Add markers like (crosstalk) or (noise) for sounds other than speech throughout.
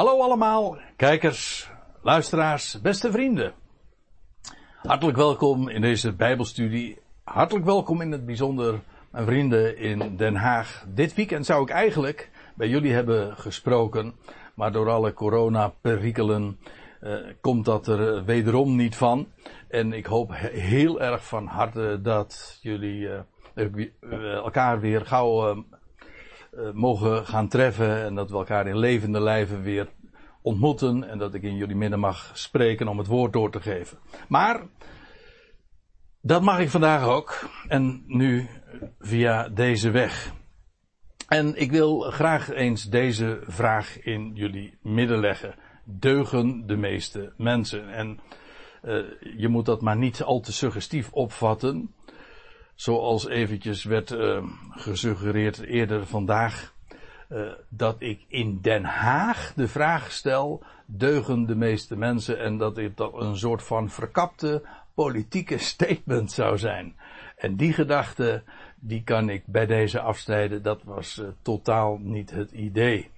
Hallo allemaal, kijkers, luisteraars, beste vrienden. Hartelijk welkom in deze Bijbelstudie. Hartelijk welkom in het bijzonder mijn vrienden in Den Haag. Dit weekend zou ik eigenlijk bij jullie hebben gesproken, maar door alle coronaperikelen uh, komt dat er wederom niet van. En ik hoop heel erg van harte dat jullie uh, elkaar weer gauw uh, mogen gaan treffen en dat we elkaar in levende lijven weer ontmoeten en dat ik in jullie midden mag spreken om het woord door te geven. Maar dat mag ik vandaag ook en nu via deze weg. En ik wil graag eens deze vraag in jullie midden leggen. Deugen de meeste mensen? En uh, je moet dat maar niet al te suggestief opvatten. Zoals eventjes werd uh, gesuggereerd eerder vandaag. Uh, dat ik in Den Haag de vraag stel: deugen de meeste mensen? En dat dit dan een soort van verkapte politieke (laughs) statement zou zijn. En die gedachte, die kan ik bij deze afsnijden. Dat was uh, totaal niet het idee.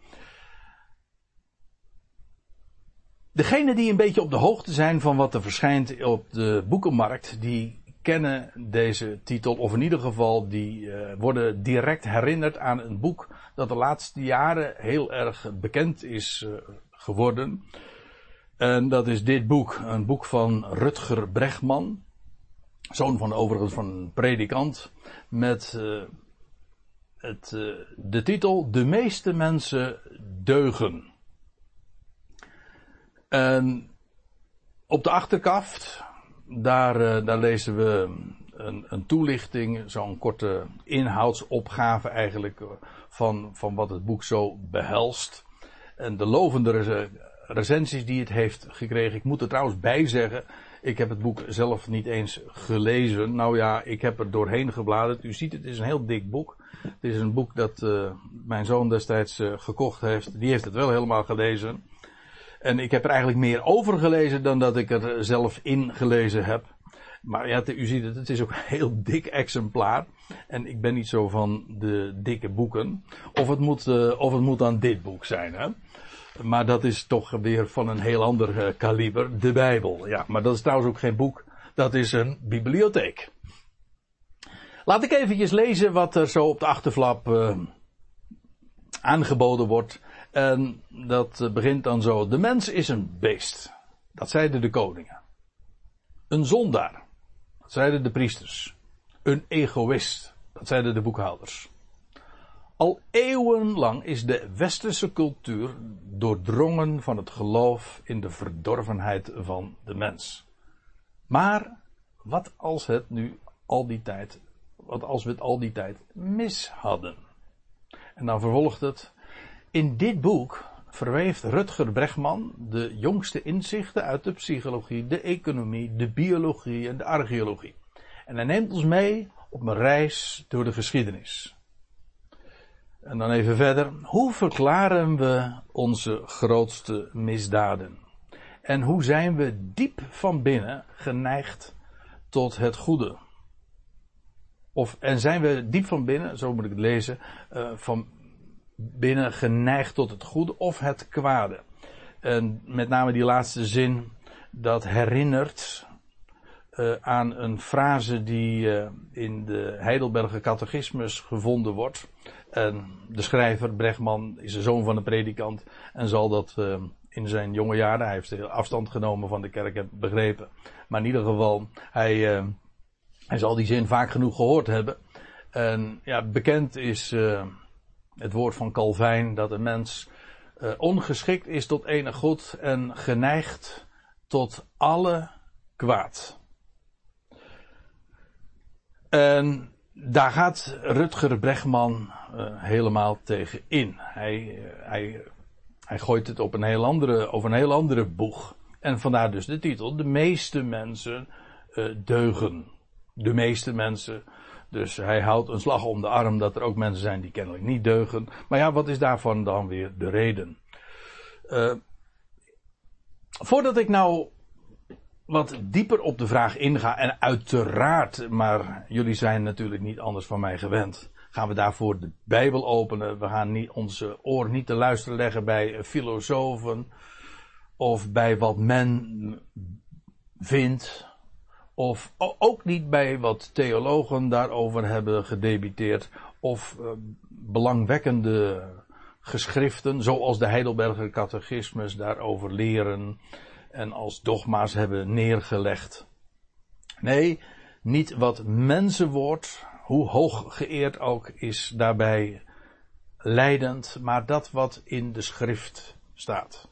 Degenen die een beetje op de hoogte zijn van wat er verschijnt op de boekenmarkt, die kennen deze titel, of in ieder geval die uh, worden direct herinnerd aan een boek dat de laatste jaren heel erg bekend is uh, geworden. En dat is dit boek, een boek van Rutger Bregman, zoon van overigens van een predikant, met uh, het, de titel De meeste mensen deugen. En op de achterkaft, daar, uh, daar lezen we een, een toelichting, zo'n korte inhoudsopgave eigenlijk van, van wat het boek zo behelst. En de lovende recensies die het heeft gekregen. Ik moet er trouwens bij zeggen, ik heb het boek zelf niet eens gelezen. Nou ja, ik heb er doorheen gebladerd. U ziet het, is een heel dik boek. Het is een boek dat uh, mijn zoon destijds uh, gekocht heeft. Die heeft het wel helemaal gelezen. En ik heb er eigenlijk meer over gelezen dan dat ik er zelf in gelezen heb. Maar ja, u ziet het, het is ook een heel dik exemplaar. En ik ben niet zo van de dikke boeken. Of het moet, uh, of het moet dan dit boek zijn, hè. Maar dat is toch weer van een heel ander uh, kaliber, de Bijbel. Ja, maar dat is trouwens ook geen boek, dat is een bibliotheek. Laat ik eventjes lezen wat er zo op de achterflap uh, aangeboden wordt. En dat begint dan zo. De mens is een beest. Dat zeiden de koningen. Een zondaar. Dat zeiden de priesters. Een egoïst. Dat zeiden de boekhouders. Al eeuwenlang is de westerse cultuur doordrongen van het geloof in de verdorvenheid van de mens. Maar wat als het nu al die tijd, wat als we het al die tijd mis hadden? En dan vervolgt het. In dit boek verweeft Rutger Bregman de jongste inzichten uit de psychologie, de economie, de biologie en de archeologie. En hij neemt ons mee op een reis door de geschiedenis. En dan even verder. Hoe verklaren we onze grootste misdaden? En hoe zijn we diep van binnen geneigd tot het goede? Of, en zijn we diep van binnen, zo moet ik het lezen, uh, van binnen geneigd tot het goede of het kwade. En met name die laatste zin, dat herinnert uh, aan een frase die uh, in de Heidelberger Catechismus gevonden wordt. En de schrijver, Bregman, is de zoon van een predikant en zal dat uh, in zijn jonge jaren, hij heeft afstand genomen van de kerk, heb begrepen. Maar in ieder geval, hij, hij zal die zin vaak genoeg gehoord hebben. En ja, bekend is het woord van Calvijn dat een mens uh, ongeschikt is tot enig goed en geneigd tot alle kwaad. En daar gaat Rutger Bregman uh, helemaal tegen in. Hij, uh, hij, hij gooit het op een heel andere, over een heel andere boeg. En vandaar dus de titel. De meeste mensen deugen. De meeste mensen dus hij houdt een slag om de arm dat er ook mensen zijn die kennelijk niet deugen. Maar ja, wat is daarvan dan weer de reden? Uh, voordat ik nou wat dieper op de vraag inga, en uiteraard, maar jullie zijn natuurlijk niet anders van mij gewend. gaan we daarvoor de Bijbel openen. We gaan niet, onze oor niet te luisteren leggen bij filosofen of bij wat men vindt. Of ook niet bij wat theologen daarover hebben gedebiteerd. Of uh, belangwekkende geschriften, zoals de Heidelberger Catechismus daarover leren en als dogma's hebben neergelegd. Nee, niet wat mensenwoord, hoe hoog geëerd ook, is daarbij leidend, maar dat wat in de schrift staat.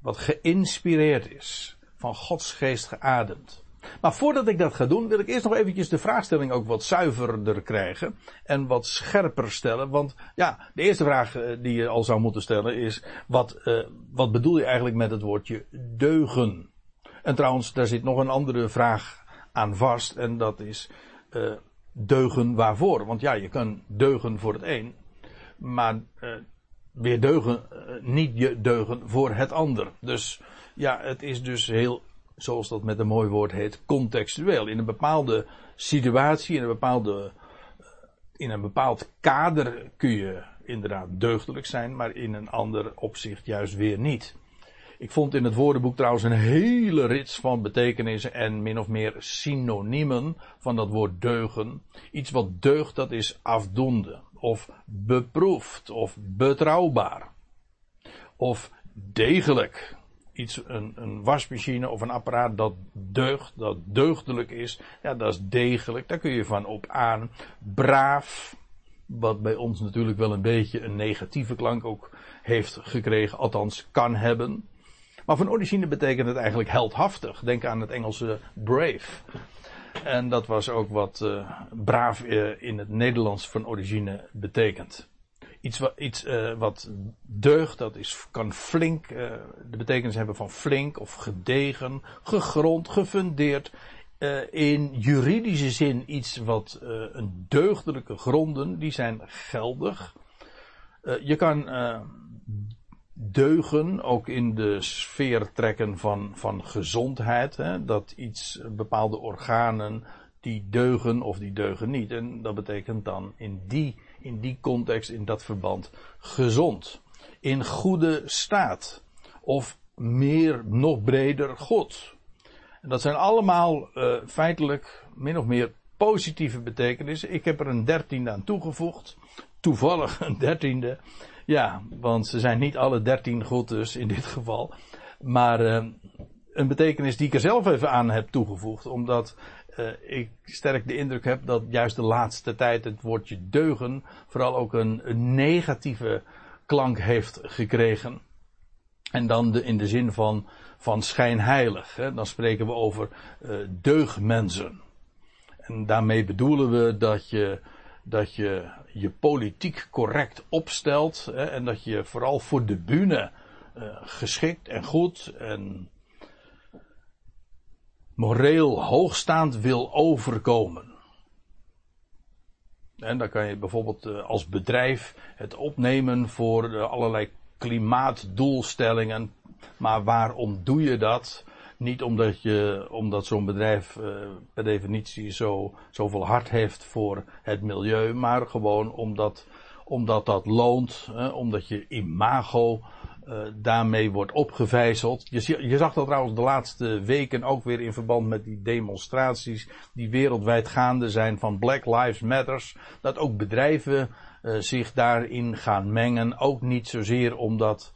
Wat geïnspireerd is, van Gods geest geademd. Maar voordat ik dat ga doen, wil ik eerst nog eventjes de vraagstelling ook wat zuiverder krijgen. En wat scherper stellen. Want ja, de eerste vraag eh, die je al zou moeten stellen is, wat, uh, wat bedoel je eigenlijk met het woordje deugen? En trouwens, daar zit nog een andere vraag aan vast. En dat is, uh, deugen waarvoor? Want ja, je kan deugen voor het een. Maar weer deugen, niet je deugen voor het ander. Dus ja, het is dus heel zoals dat met een mooi woord heet, contextueel. In een bepaalde situatie, in een, bepaalde, eh, in een bepaald kader kun je inderdaad deugdelijk zijn, maar in een ander opzicht juist weer niet. Ik vond in het woordenboek trouwens een hele rits van betekenissen en min of meer synoniemen van dat woord deugen. Iets wat deugt, dat is afdoende, of beproefd, of betrouwbaar, of degelijk iets, een, een wasmachine of een apparaat dat deugt, dat deugdelijk is, ja, dat is degelijk, daar kun je van op aan. Braaf, wat bij ons natuurlijk wel een beetje een negatieve klank ook heeft gekregen, althans kan hebben. Maar van origine betekent het eigenlijk heldhaftig. Denk aan het Engelse brave. En dat was ook wat uh, braaf uh, in het Nederlands van origine betekent iets, wat, iets uh, wat deugt, dat is, kan flink, uh, de betekenis hebben van flink of gedegen, gegrond, gefundeerd. Uh, in juridische zin iets wat een deugdelijke gronden, die zijn geldig. je kan deugen ook in de sfeer trekken van, van gezondheid. Hè, dat iets, bepaalde organen, die deugen of die deugen niet. En dat betekent dan in die in die context, in dat verband, gezond. In goede staat. Of meer, nog breder, God. En dat zijn allemaal uh, feitelijk min of meer positieve betekenissen. Ik heb er een dertiende aan toegevoegd. Toevallig (laughs) een dertiende. Ja, want ze zijn niet alle dertien goed dus in dit geval. Maar uh, een betekenis die ik er zelf even aan heb toegevoegd. Omdat uh, ik sterk de indruk heb dat juist de laatste tijd het woordje deugen vooral ook een, negatieve klank heeft gekregen. En dan in de zin van, van schijnheilig. Hè. Dan spreken we over uh, deugmensen. En daarmee bedoelen we dat je, dat je je politiek correct opstelt. Hè, en dat je vooral voor de bühne uh, geschikt en goed en moreel hoogstaand wil overkomen. En dan kan je bijvoorbeeld eh, als bedrijf het opnemen voor eh, allerlei klimaatdoelstellingen. Maar waarom doe je dat? Niet omdat, je, omdat zo'n bedrijf uh, per definitie zo, zoveel hart heeft voor het milieu, maar gewoon omdat, omdat dat loont, omdat je imago uh, daarmee wordt opgevijzeld. Je, je, zag dat trouwens de laatste weken ook weer in verband met die demonstraties die wereldwijd gaande zijn van Black Lives Matters. Dat ook bedrijven uh, zich daarin gaan mengen. Ook niet zozeer omdat,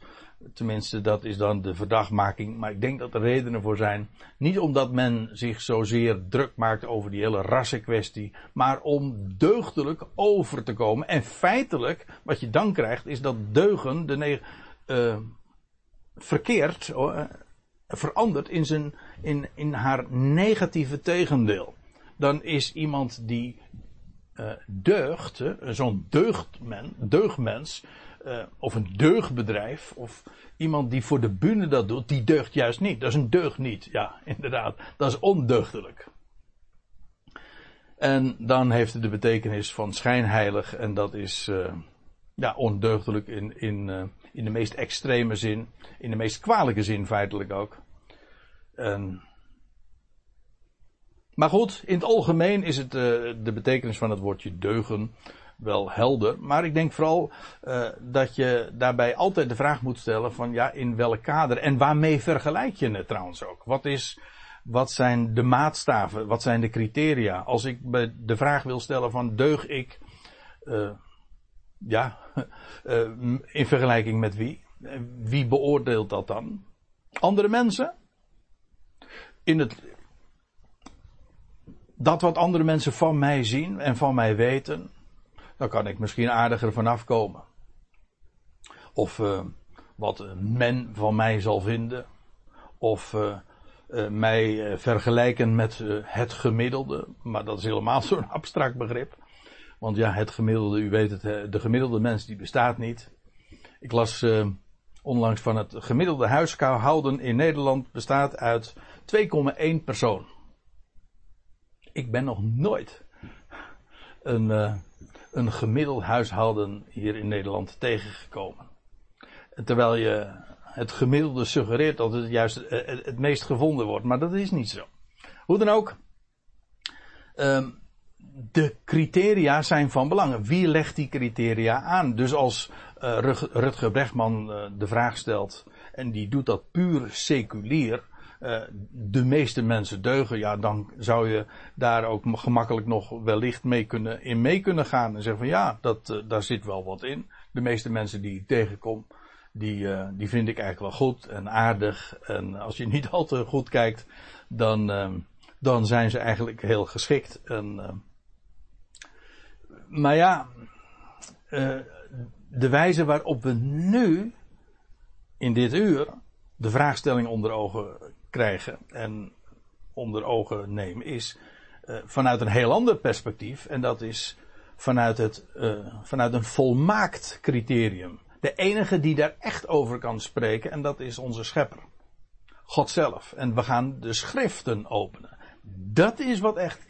tenminste dat is dan de verdachtmaking, maar ik denk dat er redenen voor zijn. Niet omdat men zich zozeer druk maakt over die hele rassenkwestie, maar om deugdelijk over te komen. En feitelijk, wat je dan krijgt, is dat deugen, de uh, verkeerd, uh, verandert in, zijn, in, in haar negatieve tegendeel. Dan is iemand die uh, deugt, zo'n deugdmen, deugdmens, of een deugbedrijf, of iemand die voor de bühne dat doet, die deugt juist niet. Dat is een deugd niet, ja, (laughs) inderdaad. Dat is ondeugdelijk. En dan heeft het de betekenis van schijnheilig, en dat is ja, ondeugdelijk in, in, in de meest extreme zin. In de meest kwalijke zin feitelijk ook. En maar goed, in het algemeen is het uh, de betekenis van het woordje deugen wel helder. Maar ik denk vooral uh, dat je daarbij altijd de vraag moet stellen van ja, in welk kader en waarmee vergelijk je het trouwens ook? Wat is, wat zijn de maatstaven? Wat zijn de criteria? Als ik de vraag wil stellen van deug ik, uh, ja, in vergelijking met wie? Wie beoordeelt dat dan? Andere mensen? In het, dat wat andere mensen van mij zien en van mij weten, dan kan ik misschien aardiger vanaf komen. Of uh, wat men van mij zal vinden. Of mij vergelijken met het gemiddelde. Maar dat is helemaal (laughs) zo'n abstract begrip. Want ja, het gemiddelde, u weet het, de gemiddelde mens die bestaat niet. Ik las onlangs van het gemiddelde huishouden in Nederland bestaat uit 2,1 persoon. Ik ben nog nooit een, uh, een gemiddeld huishouden hier in Nederland tegengekomen. Terwijl je het gemiddelde suggereert dat het juist eh, het, het meest gevonden wordt, maar dat is niet zo. Hoe dan ook, um, de criteria zijn van belang. Wie legt die criteria aan? Dus als uh, Rutger Brechtman uh, de vraag stelt, en die doet dat puur seculier, uh, de meeste mensen deugen, ja, dan zou je daar ook gemakkelijk nog wellicht mee kunnen, in mee kunnen gaan. En zeggen van ja, dat, daar zit wel wat in. De meeste mensen die ik tegenkom, die, die vind ik eigenlijk wel goed en aardig. En als je niet (laughs) al te goed kijkt, dan, dan zijn ze eigenlijk heel geschikt. En, maar ja, de wijze waarop we nu, in dit uur, de vraagstelling onder ogen krijgen en onder ogen nemen, is uh, vanuit een heel ander perspectief. En dat is vanuit, het, uh, vanuit een volmaakt criterium. De enige die daar echt over kan spreken, en dat is onze schepper. God zelf. En we gaan de schriften openen. Dat is wat echt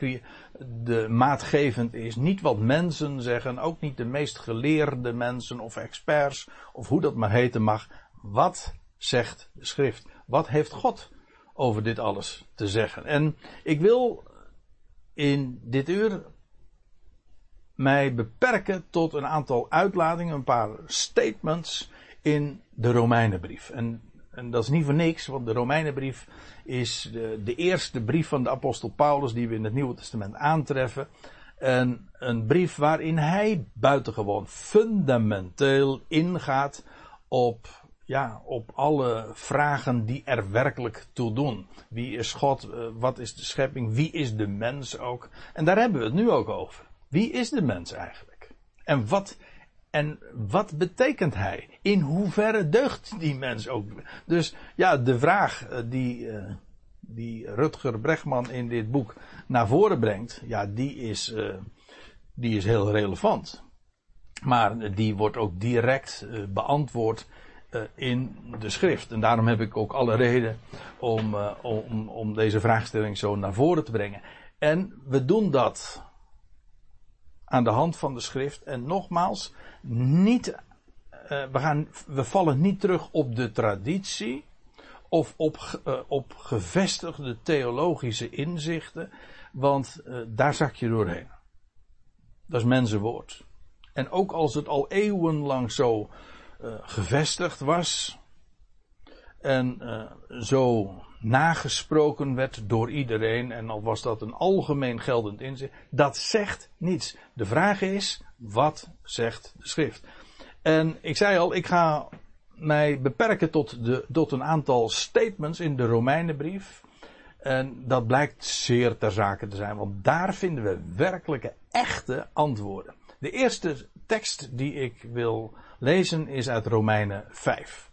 de maatgevend is. Niet wat mensen zeggen, ook niet de meest geleerde mensen of experts, of hoe dat maar heten mag. Wat zegt de schrift? Wat heeft God over dit alles te zeggen. En ik wil in dit uur mij beperken tot een aantal uitlatingen, een paar statements in de Romeinenbrief. En, en dat is niet voor niks, want de Romeinenbrief is de, de eerste brief van de apostel Paulus die we in het Nieuwe Testament aantreffen. En een brief waarin hij buitengewoon fundamenteel ingaat op ja, op alle vragen die er werkelijk toe doen. Wie is God? Eh, wat is de schepping? Wie is de mens ook? En daar hebben we het nu ook over. Wie is de mens eigenlijk? En wat, en wat betekent hij? In hoeverre deugt die mens ook? Dus ja, de vraag eh, die, uh, die Rutger Bregman in dit boek naar voren brengt, ja, die is, uh, die is heel relevant. Maar die wordt ook direct beantwoord in de schrift. En daarom heb ik ook alle reden om, om, om deze vraagstelling zo naar voren te brengen. En we doen dat aan de hand van de schrift. En nogmaals, niet, uh, we, gaan, we vallen niet terug op de traditie of op, op gevestigde theologische inzichten, want daar zak je doorheen. Dat is mensenwoord. En ook als het al eeuwenlang zo gevestigd was en zo nagesproken werd door iedereen en al was dat een algemeen geldend inzicht, dat zegt niets. De vraag is, wat zegt de schrift? En ik zei al, ik ga mij beperken tot, de, tot een aantal statements in de Romeinenbrief. En dat blijkt zeer ter zake te zijn, want daar vinden we werkelijke, echte antwoorden. De eerste tekst die ik wil lezen is uit Romeinen 5.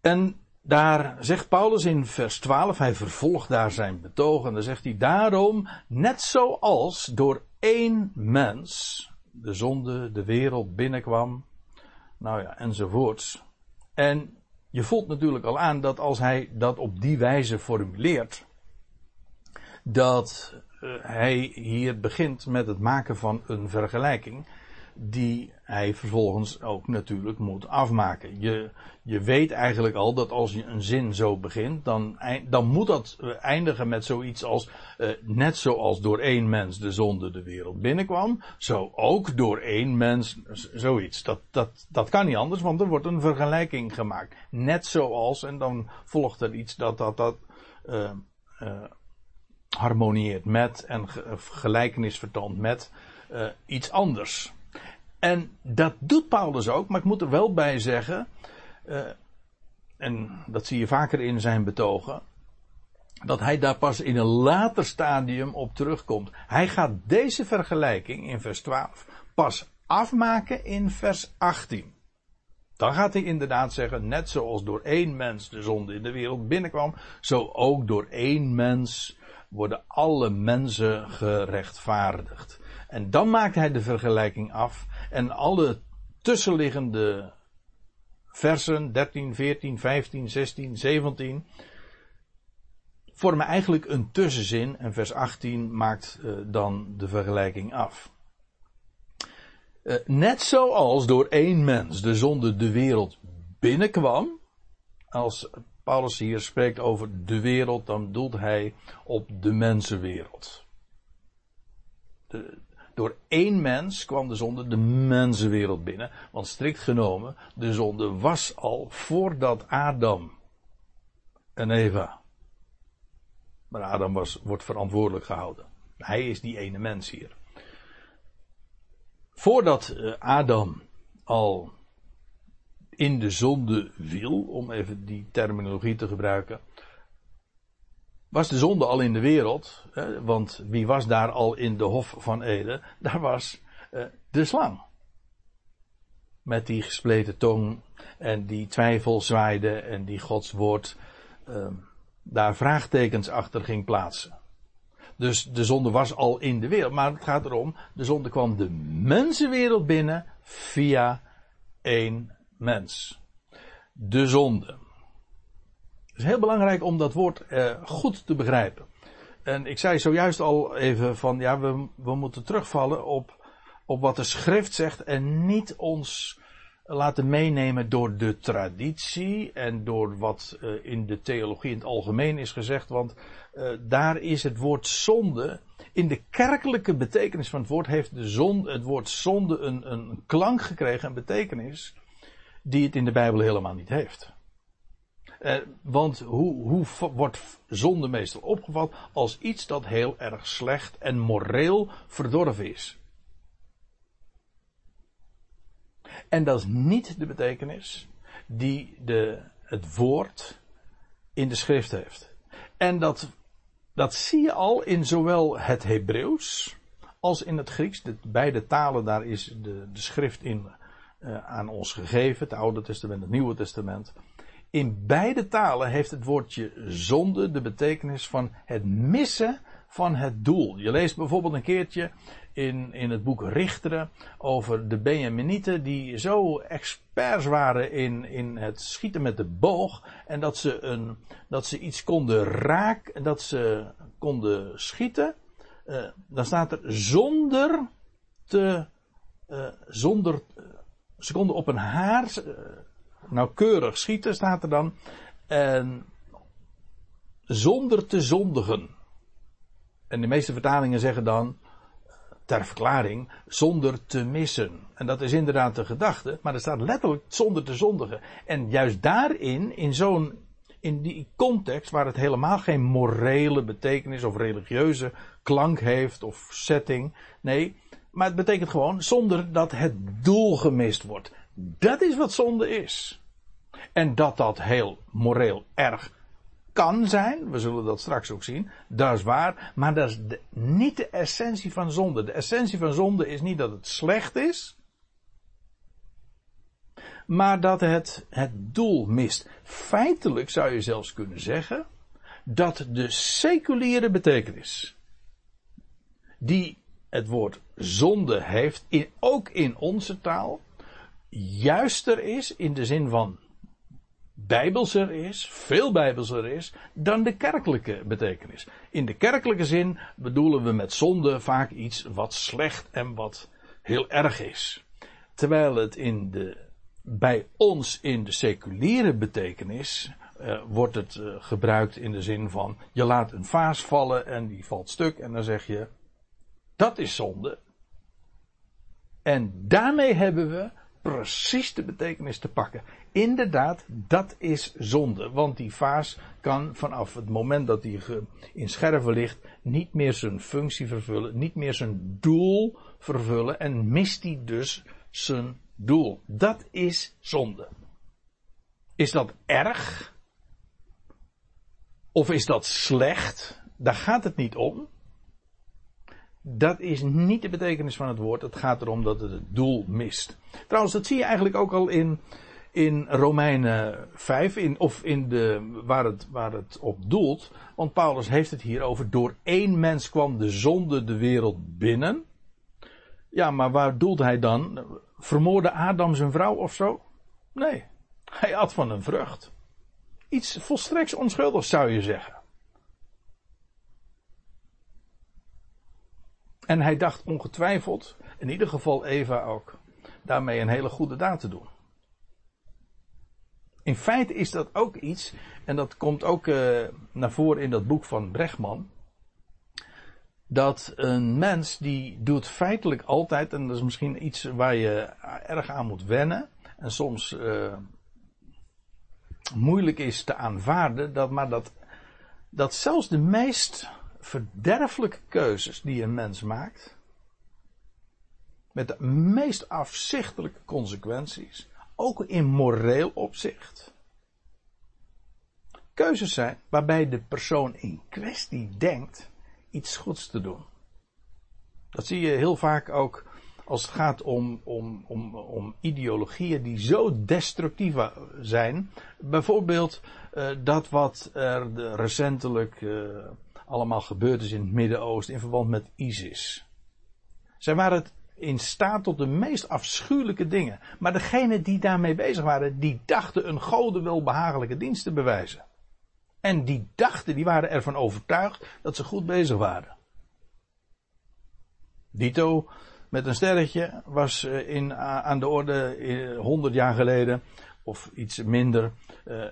En daar zegt Paulus in vers 12, hij vervolgt daar zijn betoog en dan zegt hij daarom, net zoals door één mens de zonde de wereld binnenkwam, nou ja, enzovoorts. En je voelt natuurlijk al aan dat als hij dat op die wijze formuleert, dat uh, hij hier begint met het maken van een vergelijking die hij vervolgens ook natuurlijk moet afmaken. Je, je weet eigenlijk al dat als je een zin zo begint, dan, dan moet dat eh, eindigen met zoiets als, uh, net zoals door één mens de zonde de wereld binnenkwam, zo ook door één mens, zoiets. Dat, dat, dat kan niet anders, want er wordt een vergelijking gemaakt. Net zoals, en dan volgt er iets dat dat, dat uh, harmonieert met en gelijkenis vertoont met iets anders. En dat doet Paulus ook, maar ik moet er wel bij zeggen, uh, en dat zie je vaker in zijn betogen, dat hij daar pas in een later stadium op terugkomt. Hij gaat deze vergelijking in vers 12 pas afmaken in vers 18. Dan gaat hij inderdaad zeggen, net zoals door één mens de zonde in de wereld binnenkwam, zo ook door één mens worden alle mensen gerechtvaardigd. En dan maakt hij de vergelijking af en alle tussenliggende versen 13, 14, 15, 16, 17 vormen eigenlijk een tussenzin en vers 18 maakt uh, dan de vergelijking af. Uh, net zoals door één mens de zonde de wereld binnenkwam, als Paulus hier spreekt over de wereld, dan doelt hij op de mensenwereld. De, door één mens kwam de zonde de mensenwereld binnen. Want strikt genomen, de zonde was al voordat Adam en Eva. Maar Adam was, wordt verantwoordelijk gehouden. Hij is die ene mens hier. Voordat eh, Adam al in de zonde viel, om even die terminologie te gebruiken, was de zonde al in de wereld. Hè, want wie was daar al in de Hof van Eden? Daar was uh, de slang. Met die gespleten tong en die twijfel zwaaide en die Gods woord uh, daar vraagtekens achter ging plaatsen. Dus de zonde was al in de wereld. Maar het gaat erom, de zonde kwam de mensenwereld binnen via één mens. De zonde. Het is heel belangrijk om dat woord uh, goed te begrijpen. En ik zei zojuist al even van, ja, we, we moeten terugvallen op, op wat de schrift zegt en niet ons laten meenemen door de traditie en door wat uh, in de theologie in het algemeen is gezegd, want uh, daar is het woord zonde, in de kerkelijke betekenis van het woord heeft de zonde, het woord zonde een, een klank gekregen, een betekenis, die het in de Bijbel helemaal niet heeft. Eh, want hoe, hoe wordt zonde meestal opgevat? Als iets dat heel erg slecht en moreel verdorven is. En dat is niet de betekenis die de, het woord in de schrift heeft. En dat, dat zie je al in zowel het Hebreeuws als in het Grieks. De, beide talen, daar is de, de schrift in uh, aan ons gegeven. Het Oude Testament, het Nieuwe Testament. In beide talen heeft het woordje zonde de betekenis van het missen van het doel. Je leest bijvoorbeeld een keertje in, in het boek Richteren over de Benjaminieten die zo experts waren in, in het schieten met de boog en dat ze, een, dat ze iets konden raken, dat ze konden schieten. Uh, dan staat er zonder te, uh, zonder, uh, ze konden op een haar nauwkeurig schieten, staat er dan. En zonder te zondigen. En de meeste vertalingen zeggen dan, ter verklaring, zonder te missen. En dat is inderdaad de gedachte, maar er staat letterlijk zonder te zondigen. En juist daarin, in zo'n, in die context waar het helemaal geen morele betekenis of religieuze klank heeft of setting. Nee, maar het betekent gewoon zonder dat het doel gemist wordt. Dat is wat zonde is. En dat dat heel moreel erg kan zijn, we zullen dat straks ook zien, dat is waar, maar dat is niet de essentie van zonde. De essentie van zonde is niet dat het slecht is, maar dat het het doel mist. Feitelijk zou je zelfs kunnen zeggen dat de seculiere betekenis die het woord zonde heeft, in, ook in onze taal, juister is in de zin van bijbelser is, veel bijbelser is, dan de kerkelijke betekenis. In de kerkelijke zin bedoelen we met zonde vaak iets wat slecht en wat heel erg is. terwijl het in de, bij ons in de seculiere betekenis uh, wordt het uh, gebruikt in de zin van je laat een vaas vallen en die valt stuk en dan zeg je dat is zonde. En daarmee hebben we precies de betekenis te pakken. Inderdaad, dat is zonde. Want die vaas kan vanaf het moment dat hij in scherven ligt niet meer zijn functie vervullen, niet meer zijn doel vervullen en mist hij dus zijn doel. Dat is zonde. Is dat erg? Of is dat slecht? Daar gaat het niet om. Dat is niet de betekenis van het woord. Het gaat erom dat het het doel mist. Trouwens, dat zie je eigenlijk ook al in, in Romeinen 5, in, of in de, waar, het, waar het op doelt. Want Paulus heeft het hier over, door één mens kwam de zonde de wereld binnen. Ja, maar waar doelt hij dan? Vermoorde Adam zijn vrouw of zo? Nee, hij at van een vrucht. Iets volstrekt onschuldigs zou je zeggen. En hij dacht ongetwijfeld, in ieder geval Eva ook, daarmee een hele goede daad te doen. In feite is dat ook iets, en dat komt ook uh, naar voren in dat boek van Brechtman, dat een mens die doet feitelijk altijd, en dat is misschien iets waar je erg aan moet wennen, en soms uh, moeilijk is te aanvaarden, dat, maar dat, dat zelfs de meest verderfelijke keuzes die een mens maakt, met de meest afzichtelijke consequenties, ook in moreel opzicht, keuzes zijn waarbij de persoon in kwestie denkt iets goeds te doen. Dat zie je heel vaak ook als het gaat om, om, om, om ideologieën die zo destructief zijn. Bijvoorbeeld uh, dat wat er recentelijk uh, allemaal gebeurd is in het Midden-Oosten in verband met ISIS. Zij waren in staat tot de meest afschuwelijke dingen. Maar degenen die daarmee bezig waren, die dachten een goden wel behagelijke dienst te bewijzen. En die dachten, die waren ervan overtuigd dat ze goed bezig waren. Dito met een sterretje was eh, in, aan de orde 100 jaar geleden, of iets minder, eh,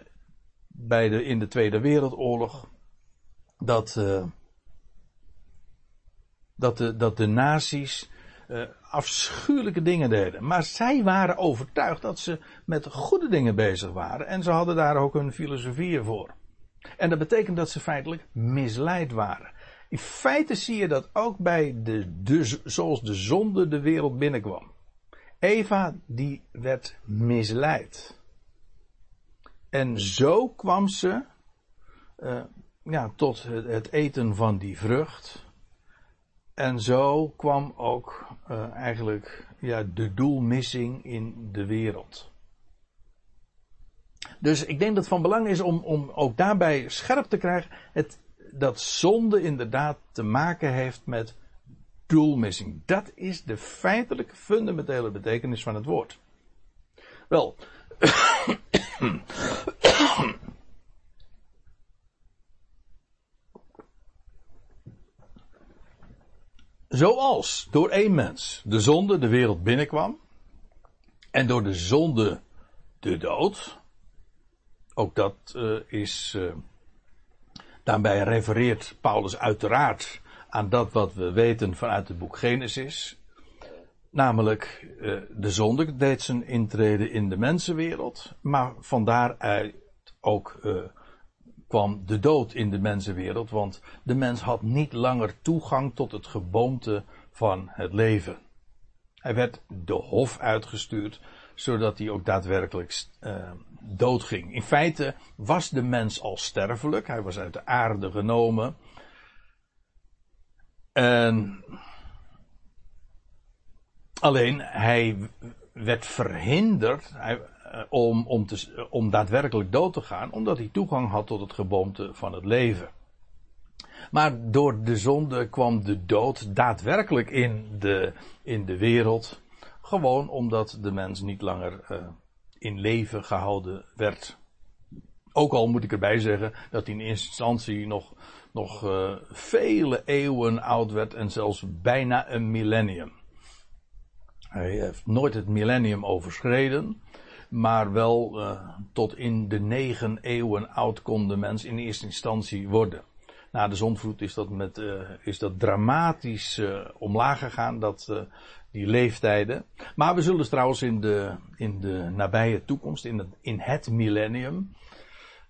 bij de, in de Tweede Wereldoorlog dat, uh, dat, de, dat de nazi's uh, afschuwelijke dingen deden. Maar zij waren overtuigd dat ze met goede dingen bezig waren. En ze hadden daar ook hun filosofieën voor. En dat betekent dat ze feitelijk misleid waren. In feite zie je dat ook bij de, zoals de zonde de wereld binnenkwam. Eva die werd misleid. En zo kwam ze uh, ja, tot het eten van die vrucht. En zo kwam ook uh, eigenlijk ja, de doelmissing in de wereld. Dus ik denk dat het van belang is om, om ook daarbij scherp te krijgen het, dat zonde inderdaad te maken heeft met doelmissing. Dat is de feitelijke fundamentele betekenis van het woord. Wel, Zoals door één mens de zonde de wereld binnenkwam. En door de zonde de dood. Ook dat uh, is. Uh, daarbij refereert Paulus uiteraard aan dat wat we weten vanuit het boek Genesis. Namelijk, uh, de zonde deed zijn intrede in de mensenwereld. Maar van daaruit ook kwam de dood in de mensenwereld, want de mens had niet langer toegang tot het geboomte van het leven. Hij werd de hof uitgestuurd, zodat hij ook daadwerkelijk uh, doodging. In feite was de mens al sterfelijk, hij was uit de aarde genomen. En alleen hij werd verhinderd, hij, om, om, te, om daadwerkelijk dood te gaan, omdat hij toegang had tot het geboomte van het leven. Maar door de zonde kwam de dood daadwerkelijk in de, in de wereld. Gewoon omdat de mens niet langer uh, in leven gehouden werd. Ook al moet ik erbij zeggen dat hij in instantie nog, nog vele eeuwen oud werd en zelfs bijna een millennium. Hij heeft nooit het millennium overschreden. Maar wel uh, tot in de negen eeuwen oud kon de mens in eerste instantie worden. Na de zondvloed is dat, met, uh, is dat dramatisch uh, omlaag gegaan, dat, die leeftijden. Maar we zullen trouwens in de, in de nabije toekomst, in het, in het millennium,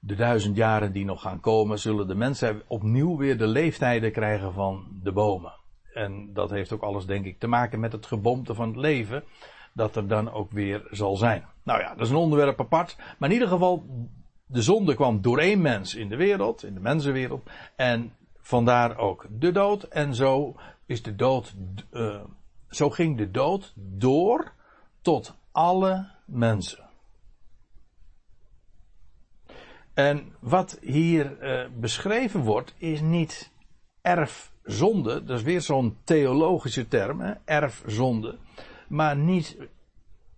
de duizend jaren die nog gaan komen, zullen de mensen opnieuw weer de leeftijden krijgen van de bomen. En dat heeft ook alles, denk ik, te maken met het geboomte van het leven, dat er dan ook weer zal zijn. Nou ja, dat is een onderwerp apart. Maar in ieder geval, de zonde kwam door één mens in de wereld, in de mensenwereld. En vandaar ook de dood. En zo is de dood, uh, zo ging de dood door tot alle mensen. En wat hier uh, beschreven wordt, is niet erfzonde. Dat is weer zo'n theologische term, hè? erfzonde. Maar niet,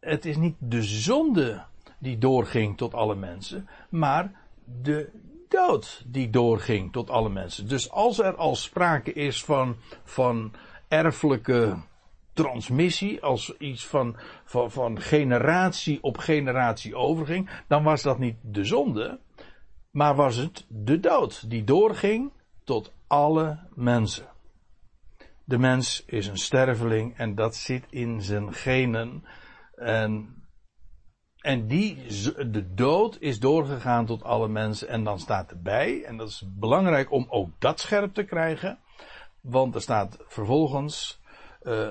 het is niet de zonde die doorging tot alle mensen, maar de dood die doorging tot alle mensen. Dus als er al sprake is van, van erfelijke transmissie, als iets van, van, van generatie op generatie overging, dan was dat niet de zonde, maar was het de dood die doorging tot alle mensen. De mens is een sterveling en dat zit in zijn genen. En, en die, de dood is doorgegaan tot alle mensen. En dan staat erbij, en dat is belangrijk om ook dat scherp te krijgen. Want er staat vervolgens, uh,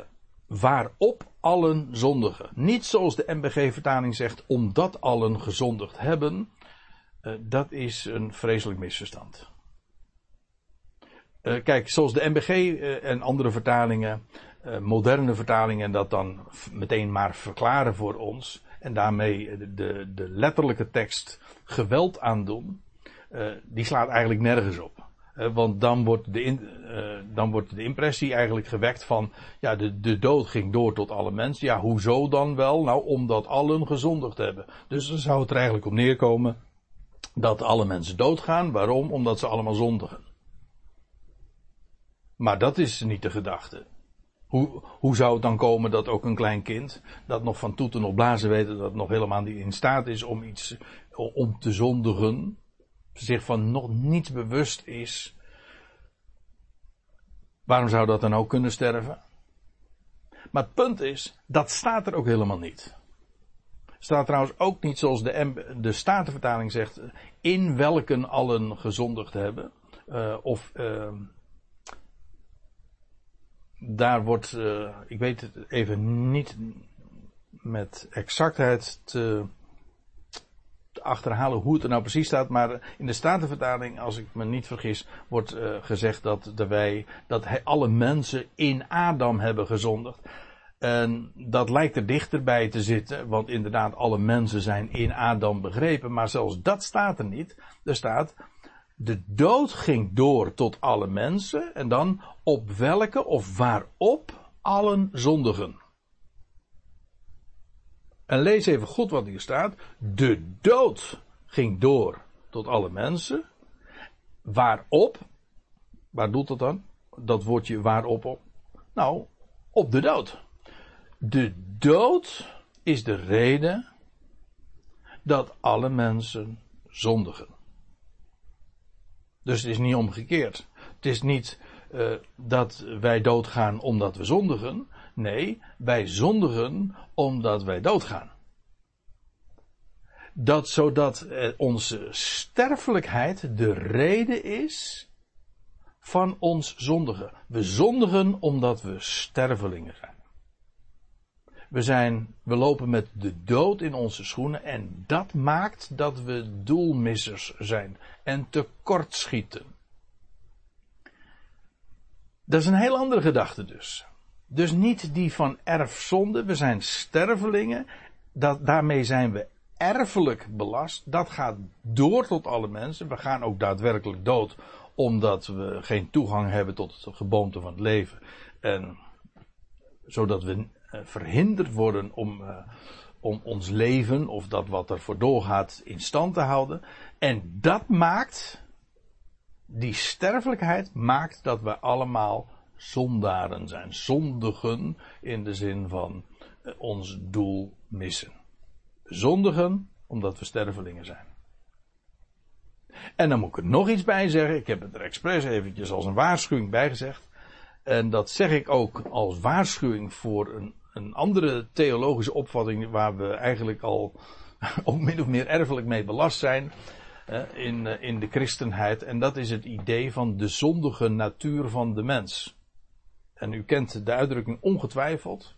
waarop allen zondigen. Niet zoals de MBG-vertaling zegt, omdat allen gezondigd hebben. Uh, dat is een vreselijk misverstand. Uh, kijk, zoals de MBG en andere vertalingen, moderne vertalingen, dat dan meteen maar verklaren voor ons. En daarmee de, de, letterlijke tekst geweld aandoen. die slaat eigenlijk nergens op. Uh, want dan wordt, de uh, dan wordt de impressie eigenlijk gewekt van, ja, de, de dood ging door tot alle mensen. Ja, hoezo dan wel? Nou, omdat allen gezondigd hebben. Dus dan zou het er eigenlijk op neerkomen dat alle mensen doodgaan. Waarom? Omdat ze allemaal zondigen. Maar dat is niet de gedachte. Hoe, hoe zou het dan komen dat ook een klein kind, dat nog van toeten nog blazen weet, dat nog helemaal niet in staat is om iets, om te zondigen, zich van nog niets bewust is, waarom zou dat dan ook kunnen sterven? Maar het punt is, dat staat er ook helemaal niet. Staat trouwens ook niet zoals de, de Statenvertaling zegt, in welken allen gezondigd hebben. Uh, of uh, daar wordt, uh, ik weet het even niet met exactheid te achterhalen hoe het er nou precies staat. Maar in de Statenvertaling, als ik me niet vergis, wordt uh, gezegd dat, de wij, dat alle mensen in Adam hebben gezondigd. En dat lijkt er dichterbij te zitten, want inderdaad, alle mensen zijn in Adam begrepen. Maar zelfs dat staat er niet. Er staat, de dood ging door tot alle mensen. En dan op welke of waarop allen zondigen. En lees even goed wat hier staat. De dood ging door tot alle mensen. Waarop, waar doet dat dan? Dat woordje waarop op? Nou, op de dood. De dood is de reden dat alle mensen zondigen. Dus het is niet omgekeerd. Het is niet uh, dat wij doodgaan omdat we zondigen. Nee, wij zondigen omdat wij doodgaan. Dat zodat eh, onze sterfelijkheid de reden is van ons zondigen. We zondigen omdat we stervelingen zijn. We zijn, we lopen met de dood in onze schoenen en dat maakt dat we doelmissers zijn en tekortschieten. Dat is een heel andere gedachte dus. Dus niet die van erfzonde. We zijn stervelingen. Dat, daarmee zijn we erfelijk belast. Dat gaat door tot alle mensen. We gaan ook daadwerkelijk dood omdat we geen toegang hebben tot het geboomte van het leven. En zodat we verhinderd worden om, uh, om ons leven of dat wat er voor doorgaat in stand te houden. En dat maakt, die sterfelijkheid maakt dat we allemaal zondaren zijn. Zondigen in de zin van ons doel missen. Zondigen omdat we stervelingen zijn. En dan moet ik er nog iets bij zeggen. Ik heb het er expres eventjes als een waarschuwing bij gezegd. En dat zeg ik ook als waarschuwing voor een, een andere theologische opvatting waar we eigenlijk al (laughs) ook min of meer erfelijk mee belast zijn in, eh, in de christenheid. En dat is het idee van de zondige natuur van de mens. En u kent de uitdrukking ongetwijfeld.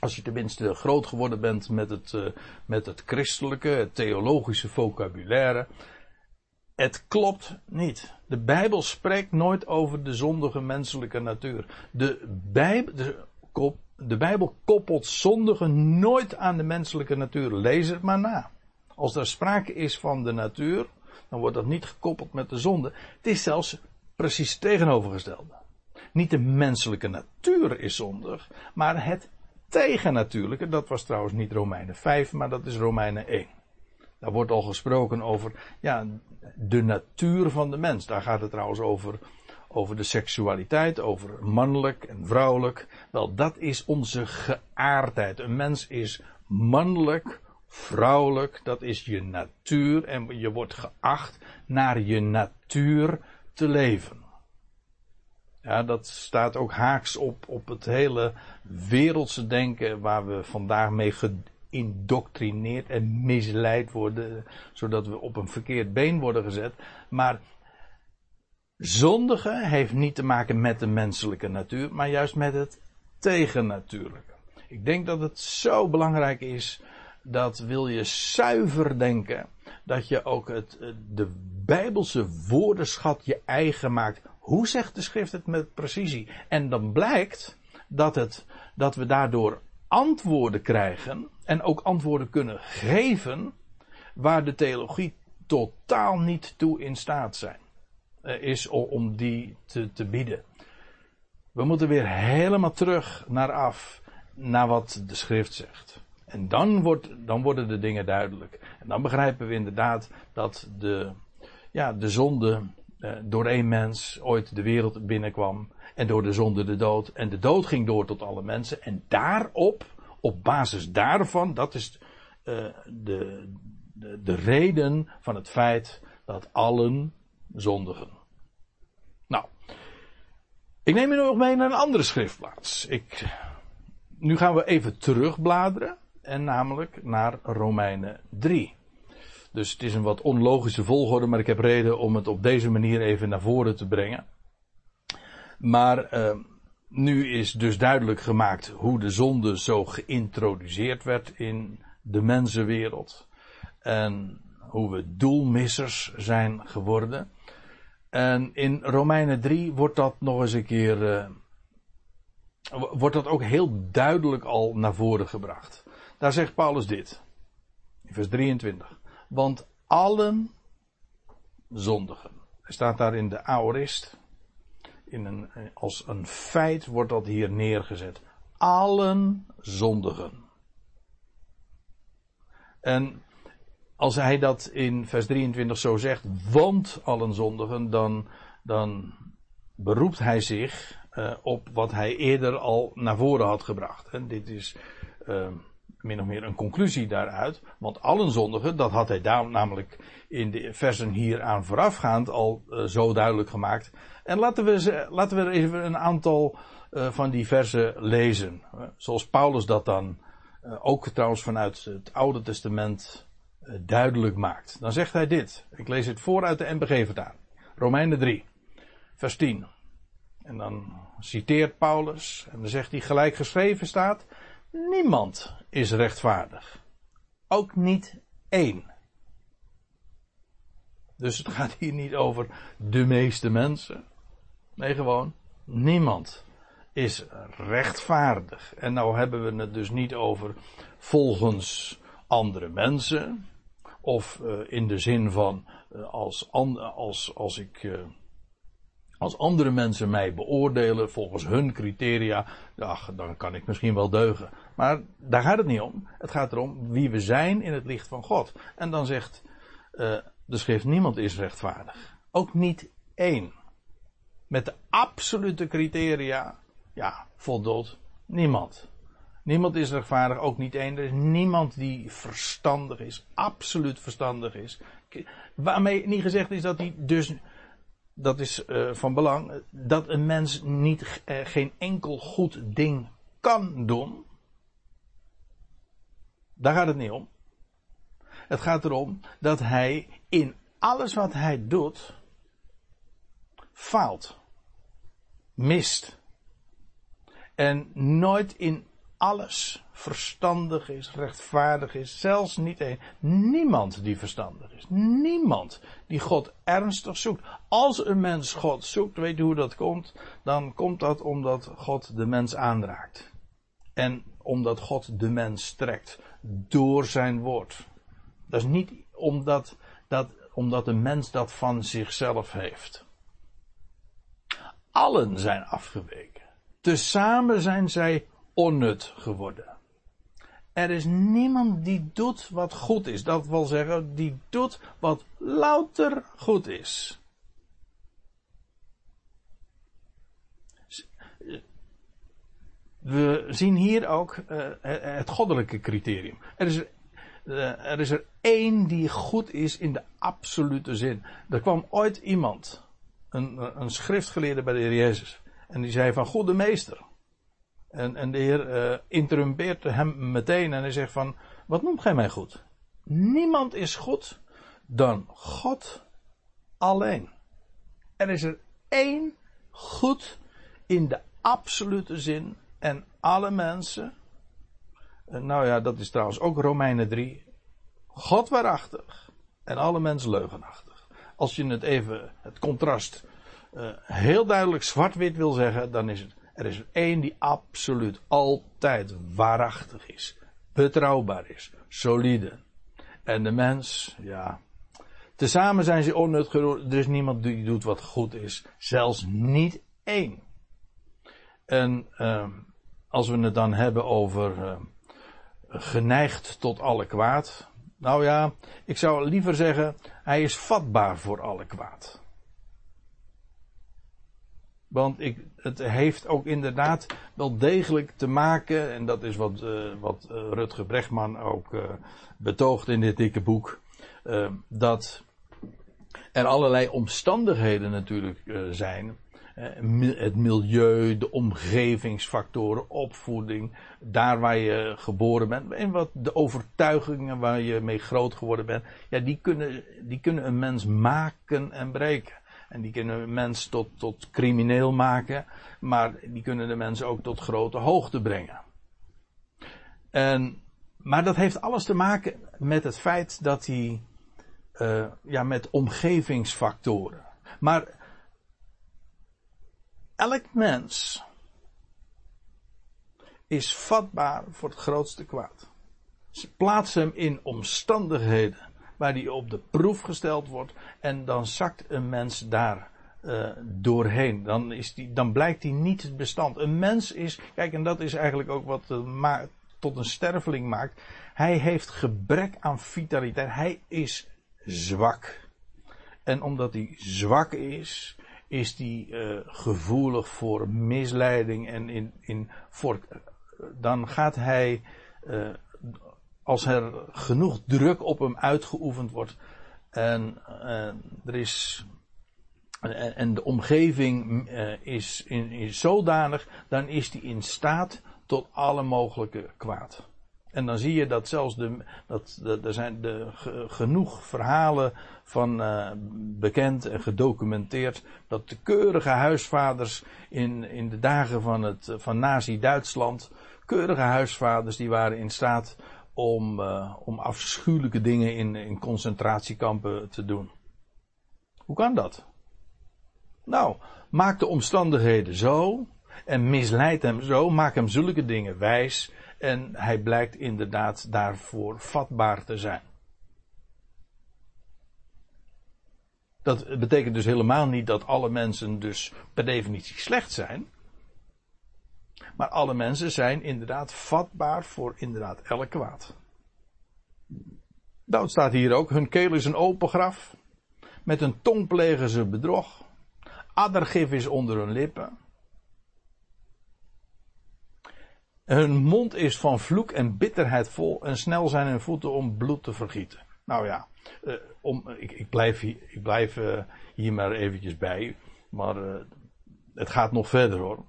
Als je tenminste groot geworden bent met het, uh, met het christelijke, het theologische vocabulaire. Het klopt niet. De Bijbel spreekt nooit over de zondige menselijke natuur. De Bijbel, de, de Bijbel koppelt zondigen nooit aan de menselijke natuur. Lees het maar na. Als er sprake is van de natuur, dan wordt dat niet gekoppeld met de zonde. Het is zelfs precies het tegenovergestelde. Niet de menselijke natuur is zondig, maar het tegennatuurlijke. Dat was trouwens niet Romeinen 5, maar dat is Romeinen 1. Daar wordt al gesproken over ja, de natuur van de mens. Daar gaat het trouwens over, over de seksualiteit, over mannelijk en vrouwelijk. Wel, dat is onze geaardheid. Een mens is mannelijk, vrouwelijk, dat is je natuur. En je wordt geacht naar je natuur te leven. Ja, dat staat ook haaks op, op het hele wereldse denken waar we vandaag mee geïndoctrineerd en misleid worden, zodat we op een verkeerd been worden gezet. Maar zondigen heeft niet te maken met de menselijke natuur, maar juist met het tegennatuurlijke. Ik denk dat het zo belangrijk is dat wil je zuiver denken, dat je ook het, de bijbelse woordenschat je eigen maakt. Hoe zegt de schrift het met precisie? En dan blijkt dat, het, dat we daardoor antwoorden krijgen en ook antwoorden kunnen geven waar de theologie totaal niet toe in staat zijn, is om die te, te bieden. We moeten weer helemaal terug naar af, naar wat de schrift zegt. En dan, wordt, dan worden de dingen duidelijk. En dan begrijpen we inderdaad dat de, ja, de zonde eh, door één mens ooit de wereld binnenkwam. En door de zonde de dood. En de dood ging door tot alle mensen. En daarop, op basis daarvan, dat is uh, de, de, de reden van het feit dat allen zondigen. Ik neem u nog mee naar een andere schriftplaats. Ik, nu gaan we even terugbladeren en namelijk naar Romeinen 3. Dus het is een wat onlogische volgorde, maar ik heb reden om het op deze manier even naar voren te brengen. Maar uh, nu is dus duidelijk gemaakt hoe de zonde zo geïntroduceerd werd in de mensenwereld. En hoe we doelmissers zijn geworden. En in Romeinen 3 wordt dat nog eens een keer. Uh, wordt dat ook heel duidelijk al naar voren gebracht. Daar zegt Paulus dit. In vers 23. Want allen zondigen. Hij staat daar in de aorist. In een, als een feit wordt dat hier neergezet. Allen zondigen. En als hij dat in vers 23 zo zegt, want allen zondigen, dan, dan beroept hij zich uh, op wat hij eerder al naar voren had gebracht. En dit is uh, min of meer een conclusie daaruit. Want allen zondigen, dat had hij daar namelijk in de versen hier aan voorafgaand al uh, zo duidelijk gemaakt. En laten we, laten we even een aantal uh, van die versen lezen. Zoals Paulus dat dan ook trouwens vanuit het Oude Testament duidelijk maakt. Dan zegt hij dit. Ik lees het voor uit de NBG-vertaling. Romeinen 3, vers 10. En dan citeert Paulus en dan zegt hij gelijk geschreven staat. Niemand is rechtvaardig. Ook niet één. Dus het gaat hier niet over de meeste mensen. Nee, gewoon niemand is rechtvaardig. En nou hebben we het dus niet over volgens andere mensen. Of uh, in de zin van uh, als, als, als ik. Uh, als andere mensen mij beoordelen volgens hun criteria, ja, dan kan ik misschien wel deugen. Maar daar gaat het niet om. Het gaat erom wie we zijn in het licht van God. En dan zegt de schrift: niemand is rechtvaardig. Ook niet één. Met de absolute criteria, ja, voldoet niemand. Niemand is rechtvaardig, ook niet één. Er is niemand die verstandig is, absoluut verstandig is. Waarmee niet gezegd is dat hij dus, dat is uh, van belang, dat een mens niet, uh, geen enkel goed ding kan doen. Daar gaat het niet om. Het gaat erom dat hij in alles wat hij doet, faalt, mist. En nooit in alles verstandig is, rechtvaardig is, zelfs niet één. Niemand die verstandig is. Niemand die God ernstig zoekt. Als een mens God zoekt, weet je hoe dat komt? Dan komt dat omdat God de mens aanraakt. En omdat God de mens trekt door zijn woord. Dat is niet omdat, dat, omdat de mens dat van zichzelf heeft. Allen zijn afgeweken. Tezamen zijn zij onnut geworden. Er is niemand die doet wat goed is. Dat wil zeggen, die doet wat louter goed is. We zien hier ook uh, het goddelijke criterium. Er is, uh, er is er één die goed is in de absolute zin. Er kwam ooit iemand, een, een schriftgeleerde bij de Heer Jezus, en die zei van, goede meester, en, en de Heer uh, interrumpeert hem meteen en hij zegt van, wat noemt gij mij goed? Niemand is goed dan God alleen. Er is er één goed in de absolute zin en alle mensen, uh, nou ja, dat is trouwens ook Romeinen 3, God waarachtig en alle mensen leugenachtig. Als je het even, het contrast, uh, heel duidelijk zwart-wit wil zeggen, dan is het er is één die absoluut altijd waarachtig is, betrouwbaar is, solide. En de mens, ja. Tezamen zijn ze onnut Er is niemand die doet wat goed is. Zelfs niet één. En uh, als we het dan hebben over uh, geneigd tot alle kwaad. Nou ja, ik zou liever zeggen, hij is vatbaar voor alle kwaad. Want ik, het heeft ook inderdaad wel degelijk te maken, en dat is wat, uh, wat uh, Rutger Brechtman ook uh, betoogt in dit dikke boek, dat er allerlei omstandigheden natuurlijk zijn. het milieu, de omgevingsfactoren, opvoeding, daar waar je geboren bent en wat de overtuigingen waar je mee groot geworden bent, ja, die kunnen, die kunnen een mens maken en breken. En die kunnen een mens tot, tot crimineel maken, maar die kunnen de mens ook tot grote hoogte brengen. En, maar dat heeft alles te maken met het feit dat hij, uh, ja, met omgevingsfactoren. Maar elk mens is vatbaar voor het grootste kwaad. Plaats hem in omstandigheden waar die op de proef gesteld wordt. En dan zakt een mens daar uh, doorheen. Dan, is die, dan blijkt hij niet het bestand. Een mens is, kijk, en dat is eigenlijk ook wat uh, tot een sterveling maakt. Hij heeft gebrek aan vitaliteit. Hij is zwak. En omdat hij zwak is, is hij uh, gevoelig voor misleiding en in, in voor, dan gaat hij als er genoeg druk op hem uitgeoefend wordt en, er is en, de omgeving uh, is, in, zodanig, dan is hij in staat tot alle mogelijke kwaad. En dan zie je dat zelfs de, dat, er zijn de, genoeg verhalen van uh, bekend en gedocumenteerd dat de keurige huisvaders in, in de dagen van het van Nazi-Duitsland, keurige huisvaders die waren in staat om, uh, om afschuwelijke dingen in, in concentratiekampen te doen. Hoe kan dat? Nou, maak de omstandigheden zo en misleid hem zo, maak hem zulke dingen wijs en hij blijkt inderdaad daarvoor vatbaar te zijn. Dat betekent dus helemaal niet dat alle mensen dus per definitie slecht zijn. Maar alle mensen zijn inderdaad vatbaar voor inderdaad elk kwaad. Nou, het staat hier ook, hun keel is een open graf. Met een tong plegen ze bedrog. Addergif is onder hun lippen. Hun mond is van vloek en bitterheid vol en snel zijn hun voeten om bloed te vergieten. Nou ja, uh, om, ik, ik, blijf, hier, ik blijf uh, hier maar eventjes bij. Maar uh, het gaat nog verder hoor.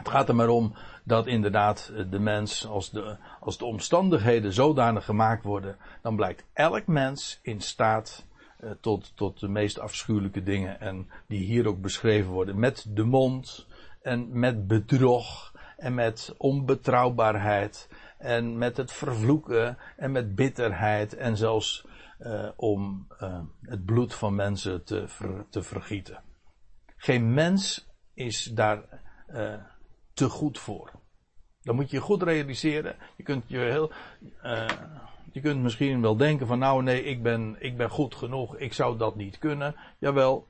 Het gaat er maar om dat inderdaad de mens, als de, als de omstandigheden zodanig gemaakt worden, dan blijkt elk mens in staat uh, tot, tot de meest afschuwelijke dingen. En die hier ook beschreven worden. Met de mond en met bedrog en met onbetrouwbaarheid en met het vervloeken en met bitterheid en zelfs uh, om uh, het bloed van mensen te, te vergieten. Geen mens is daar uh, te goed voor. Dan moet je goed realiseren. Je kunt je heel, je kunt misschien wel denken van nou nee, ik ben, ik ben goed genoeg, ik zou dat niet kunnen. Jawel,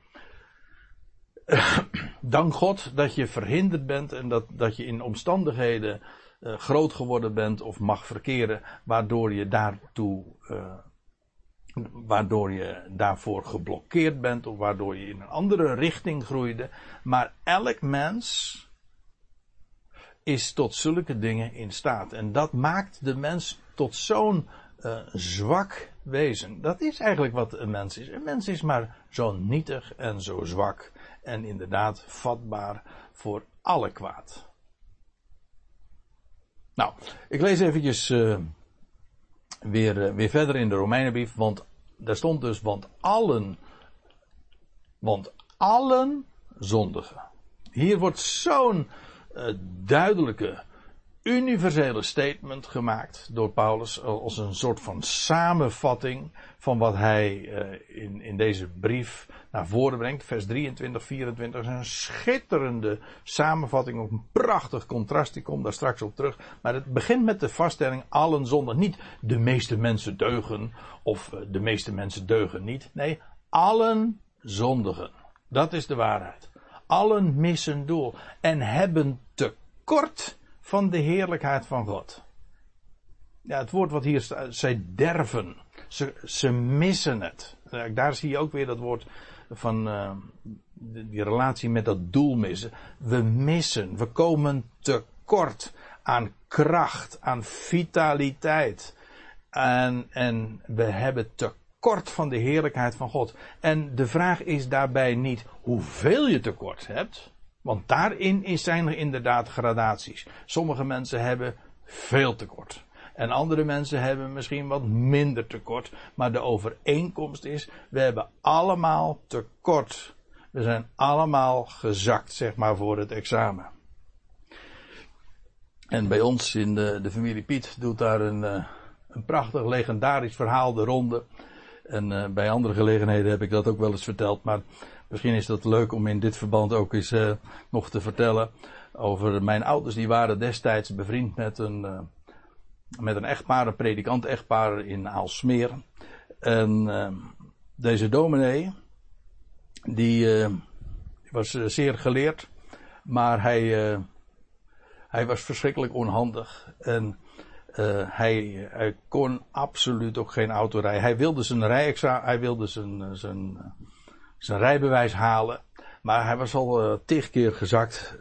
(clears throat) dank God dat je verhinderd bent en dat, dat je in omstandigheden uh, groot geworden bent of mag verkeren, waardoor je daartoe, uh, waardoor je daarvoor geblokkeerd bent of waardoor je in een andere richting groeide. Maar elk mens is tot zulke dingen in staat. En dat maakt de mens tot zo'n uh, zwak wezen. Dat is eigenlijk wat een mens is. Een mens is maar zo nietig en zo zwak en inderdaad vatbaar voor alle kwaad. Nou, ik lees eventjes uh, weer, uh, weer verder in de Romeinenbrief, want daar stond dus, want allen, want allen zondigen. Hier wordt zo'n duidelijke, universele statement gemaakt door Paulus als een soort van samenvatting van wat hij in, in deze brief naar voren brengt. Vers 23, 24 is een schitterende samenvatting, ook een prachtig contrast. Ik kom daar straks op terug. Maar het begint met de vaststelling allen zonder niet de meeste mensen deugen of de meeste mensen deugen niet. Nee, allen zondigen. Dat is de waarheid. Allen missen doel en hebben tekort van de heerlijkheid van God. Ja, het woord wat hier staat, zij derven. Ze, ze missen het. Daar zie je ook weer dat woord van uh, die relatie met dat doel missen. We missen, we komen tekort aan kracht, aan vitaliteit. En, en we hebben tekort van de heerlijkheid van God. En de vraag is daarbij niet hoeveel je tekort hebt. Want daarin zijn er inderdaad gradaties. Sommige mensen hebben veel tekort. En andere mensen hebben misschien wat minder tekort. Maar de overeenkomst is, we hebben allemaal tekort. We zijn allemaal gezakt, zeg maar, voor het examen. En bij ons in de, de familie Piet doet daar een, eh, een prachtig legendarisch verhaal de ronde. En uh, bij andere gelegenheden heb ik dat ook wel eens verteld. Maar misschien is dat leuk om in dit verband ook eens uh, nog te vertellen. Over mijn ouders, die waren destijds bevriend met een met een echtpaar, een predikant echtpaar in Aalsmeer. En uh, deze dominee, die uh, was uh, zeer geleerd, maar hij, hij was verschrikkelijk onhandig. En hij, hij, kon absoluut ook geen auto rijden. Hij wilde zijn rijexamen, hij wilde zijn, zijn, zijn rijbewijs halen. Maar hij was al tig keer gezakt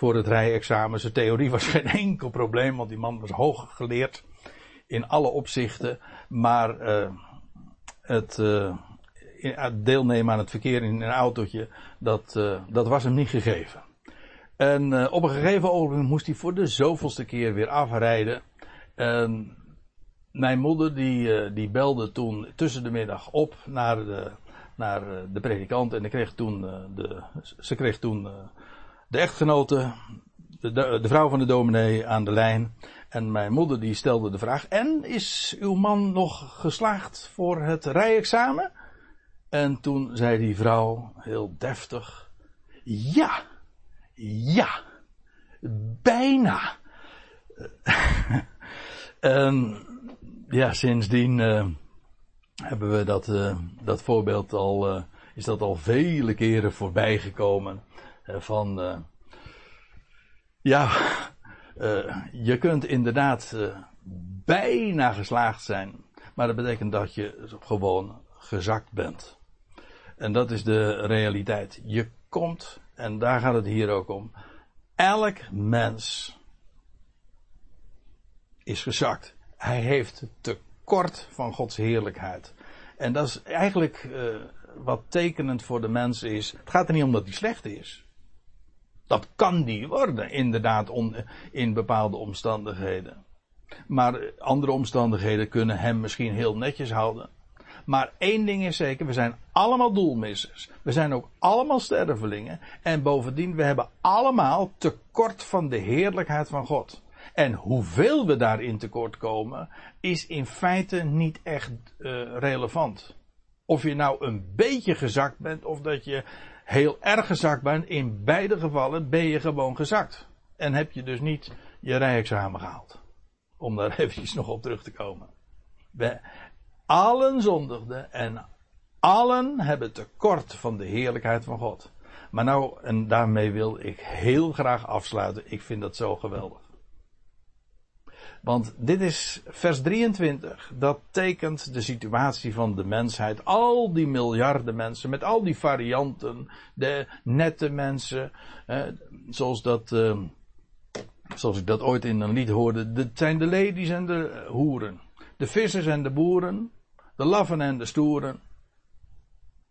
voor het rijexamen. Zijn theorie was (laughs) geen enkel probleem, want die man was hoog geleerd in alle opzichten. Maar uh, het uh, deelnemen aan het verkeer in een autootje, dat, uh, dat was hem niet gegeven. En op een gegeven ogenblik moest hij voor de zoveelste keer weer afrijden. En mijn moeder die, die belde toen tussen de middag op naar de, naar de predikant. En kreeg toen, de, ze kreeg toen de echtgenote, de, de, vrouw van de dominee aan de lijn. En mijn moeder die stelde de vraag, en is uw man nog geslaagd voor het rijexamen? En toen zei die vrouw heel deftig, ja, ja, bijna. (laughs) en ja, sindsdien uh, hebben we dat, uh, dat voorbeeld al, uh, is dat al vele keren voorbij gekomen. van, ja, je kunt inderdaad bijna geslaagd zijn, maar dat betekent dat je gewoon gezakt bent. En dat is de realiteit. Je komt, en daar gaat het hier ook om, elk mens is gezakt. Hij heeft tekort van Gods heerlijkheid. En dat is eigenlijk uh, wat tekenend voor de mens is. Het gaat er niet om dat hij slecht is. Dat kan die worden, inderdaad, in bepaalde omstandigheden. Maar andere omstandigheden kunnen hem misschien heel netjes houden. Maar één ding is zeker, we zijn allemaal doelmissers. We zijn ook allemaal stervelingen. En bovendien, we hebben allemaal tekort van de heerlijkheid van God. En hoeveel we daarin tekort komen, is in feite niet echt uh, relevant. Of je nou een beetje gezakt bent, of dat je heel erg gezakt bent, in beide gevallen ben je gewoon gezakt. En heb je dus niet je rijexamen gehaald. Om daar (laughs) eventjes nog op terug te komen. We, allen zondigden en allen hebben tekort van de heerlijkheid van God. Maar nou, en daarmee wil ik heel graag afsluiten. Ik vind dat zo geweldig. Want dit is vers 23. Dat tekent de situatie van de mensheid. Al die miljarden mensen met al die varianten. De nette mensen. Eh, zoals dat. Eh, zoals ik dat ooit in een lied hoorde. Het zijn de ladies en de hoeren. De vissers en de boeren. De laffen en de stoeren.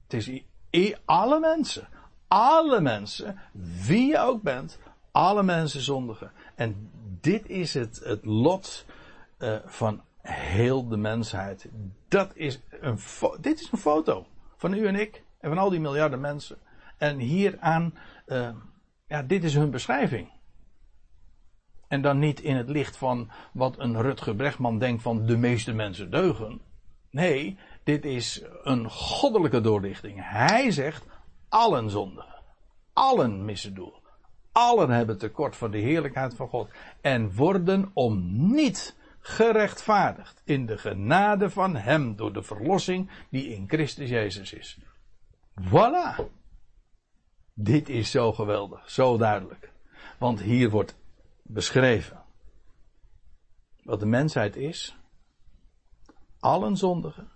Het is alle mensen. Alle mensen. Wie je ook bent. Alle mensen zondigen. En dit is het, het lot uh, van heel de mensheid. Dat is een dit is een foto van u en ik en van al die miljarden mensen. En hieraan, uh, ja, dit is hun beschrijving. En dan niet in het licht van wat een Rutger Brechtman denkt van de meeste mensen deugen. Nee, dit is een goddelijke doorlichting. Hij zegt allen zondigen. Allen missen doel. Allen hebben tekort van de heerlijkheid van God. En worden om niet gerechtvaardigd in de genade van Hem door de verlossing die in Christus Jezus is. Voilà. Dit is zo geweldig, zo duidelijk. Want hier wordt beschreven wat de mensheid is. Allen zondigen.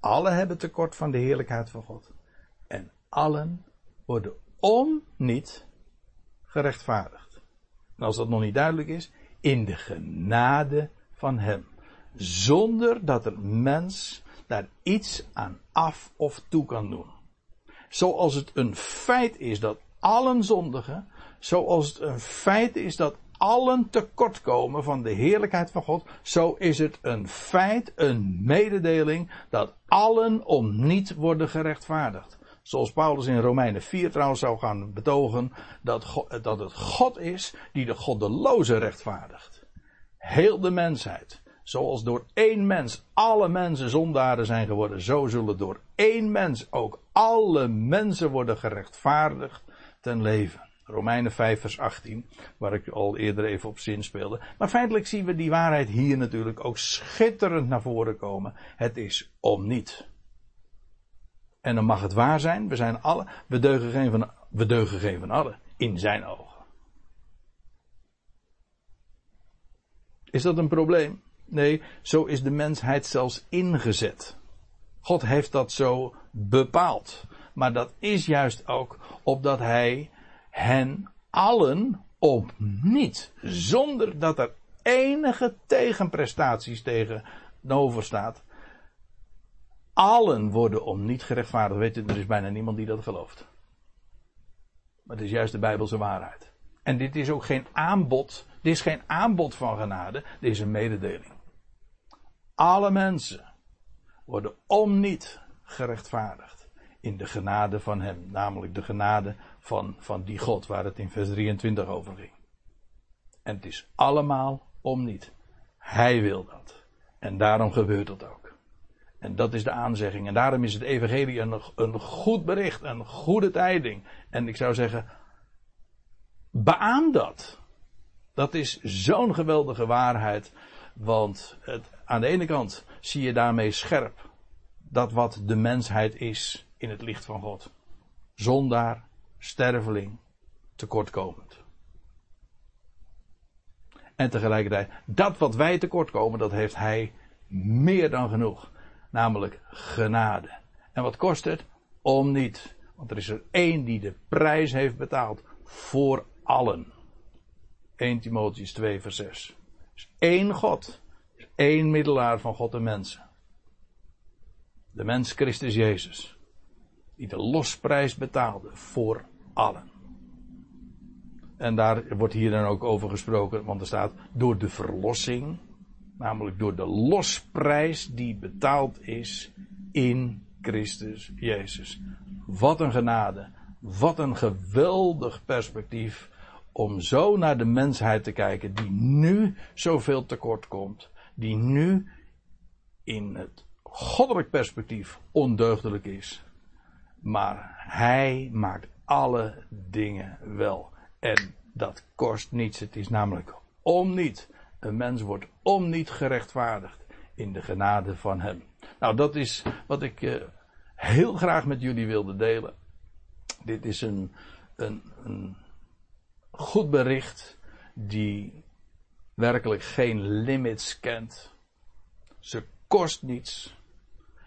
Allen hebben tekort van de heerlijkheid van God. En allen worden om niet gerechtvaardigd. En als dat nog niet duidelijk is, in de genade van Hem. Zonder dat er mens daar iets aan af of toe kan doen. Zoals het een feit is dat allen zondigen, zoals het een feit is dat allen tekortkomen van de heerlijkheid van God, zo is het een feit, een mededeling, dat allen om niet worden gerechtvaardigd. Zoals Paulus in Romeinen 4 trouwens zou gaan betogen, dat, dat het God is die de goddeloze rechtvaardigt. Heel de mensheid. Zoals door één mens alle mensen zondaren zijn geworden, zo zullen door één mens ook alle mensen worden gerechtvaardigd ten leven. Romeinen 5 vers 18, waar ik al eerder even op zin speelde. Maar feitelijk zien we die waarheid hier natuurlijk ook schitterend naar voren komen. Het is om niet. En dan mag het waar zijn. We zijn alle, we deugen geen van, we deugen geen van allen. In zijn ogen. Is dat een probleem? Nee, zo is de mensheid zelfs ingezet. God heeft dat zo bepaald. Maar dat is juist ook opdat hij hen allen op niet, zonder dat er enige tegenprestaties tegenover staat, allen worden om niet gerechtvaardigd. Weet je, er is bijna niemand die dat gelooft. Maar het is juist de Bijbelse waarheid. En dit is ook geen aanbod. Dit is geen aanbod van genade. Dit is een mededeling. Alle mensen worden om niet gerechtvaardigd. In de genade van Hem. Namelijk de genade van, van die God waar het in vers 23 over ging. En het is allemaal om niet. Hij wil dat. En daarom gebeurt dat ook. En dat is de aanzegging. En daarom is het evangelie een, een goed bericht, een goede tijding. En ik zou zeggen, beaam dat. Dat is zo'n geweldige waarheid. Want het, aan de ene kant zie je daarmee scherp dat wat de mensheid is in het licht van God. Zondaar, sterveling, tekortkomend. En tegelijkertijd, dat wat wij tekortkomen, dat heeft hij meer dan genoeg namelijk genade. En wat kost het? Om niet. Want er is er één die de prijs heeft betaald voor allen. 1 Timotheus 2 vers 6. Er is één God. Is één middelaar van God en mensen. De mens Christus Jezus. Die de losprijs betaalde voor allen. En daar wordt hier dan ook over gesproken, want er staat door de verlossing, namelijk door de losprijs die betaald is in Christus Jezus. Wat een genade, wat een geweldig perspectief om zo naar de mensheid te kijken die nu zoveel tekort komt, die nu in het goddelijk perspectief ondeugdelijk is. Maar hij maakt alle dingen wel. En dat kost niets. Het is namelijk om niet. Een mens wordt om niet gerechtvaardigd in de genade van hem. Nou, dat is wat ik uh, heel graag met jullie wilde delen. Dit is een, een, een goed bericht die werkelijk geen limits kent. Ze kost niets.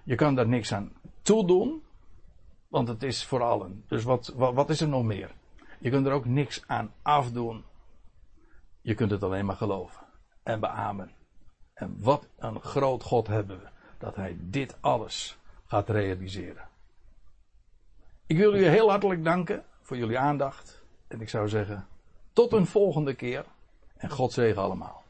Je kan daar niks aan toedoen, want het is voor allen. Dus wat, wat is er nog meer? Je kunt er ook niks aan afdoen. Je kunt het alleen maar geloven en beamen. En wat een groot God hebben we, dat Hij dit alles gaat realiseren. Ik wil jullie heel hartelijk danken voor jullie aandacht. En ik zou zeggen, tot een volgende keer. En God zegen allemaal.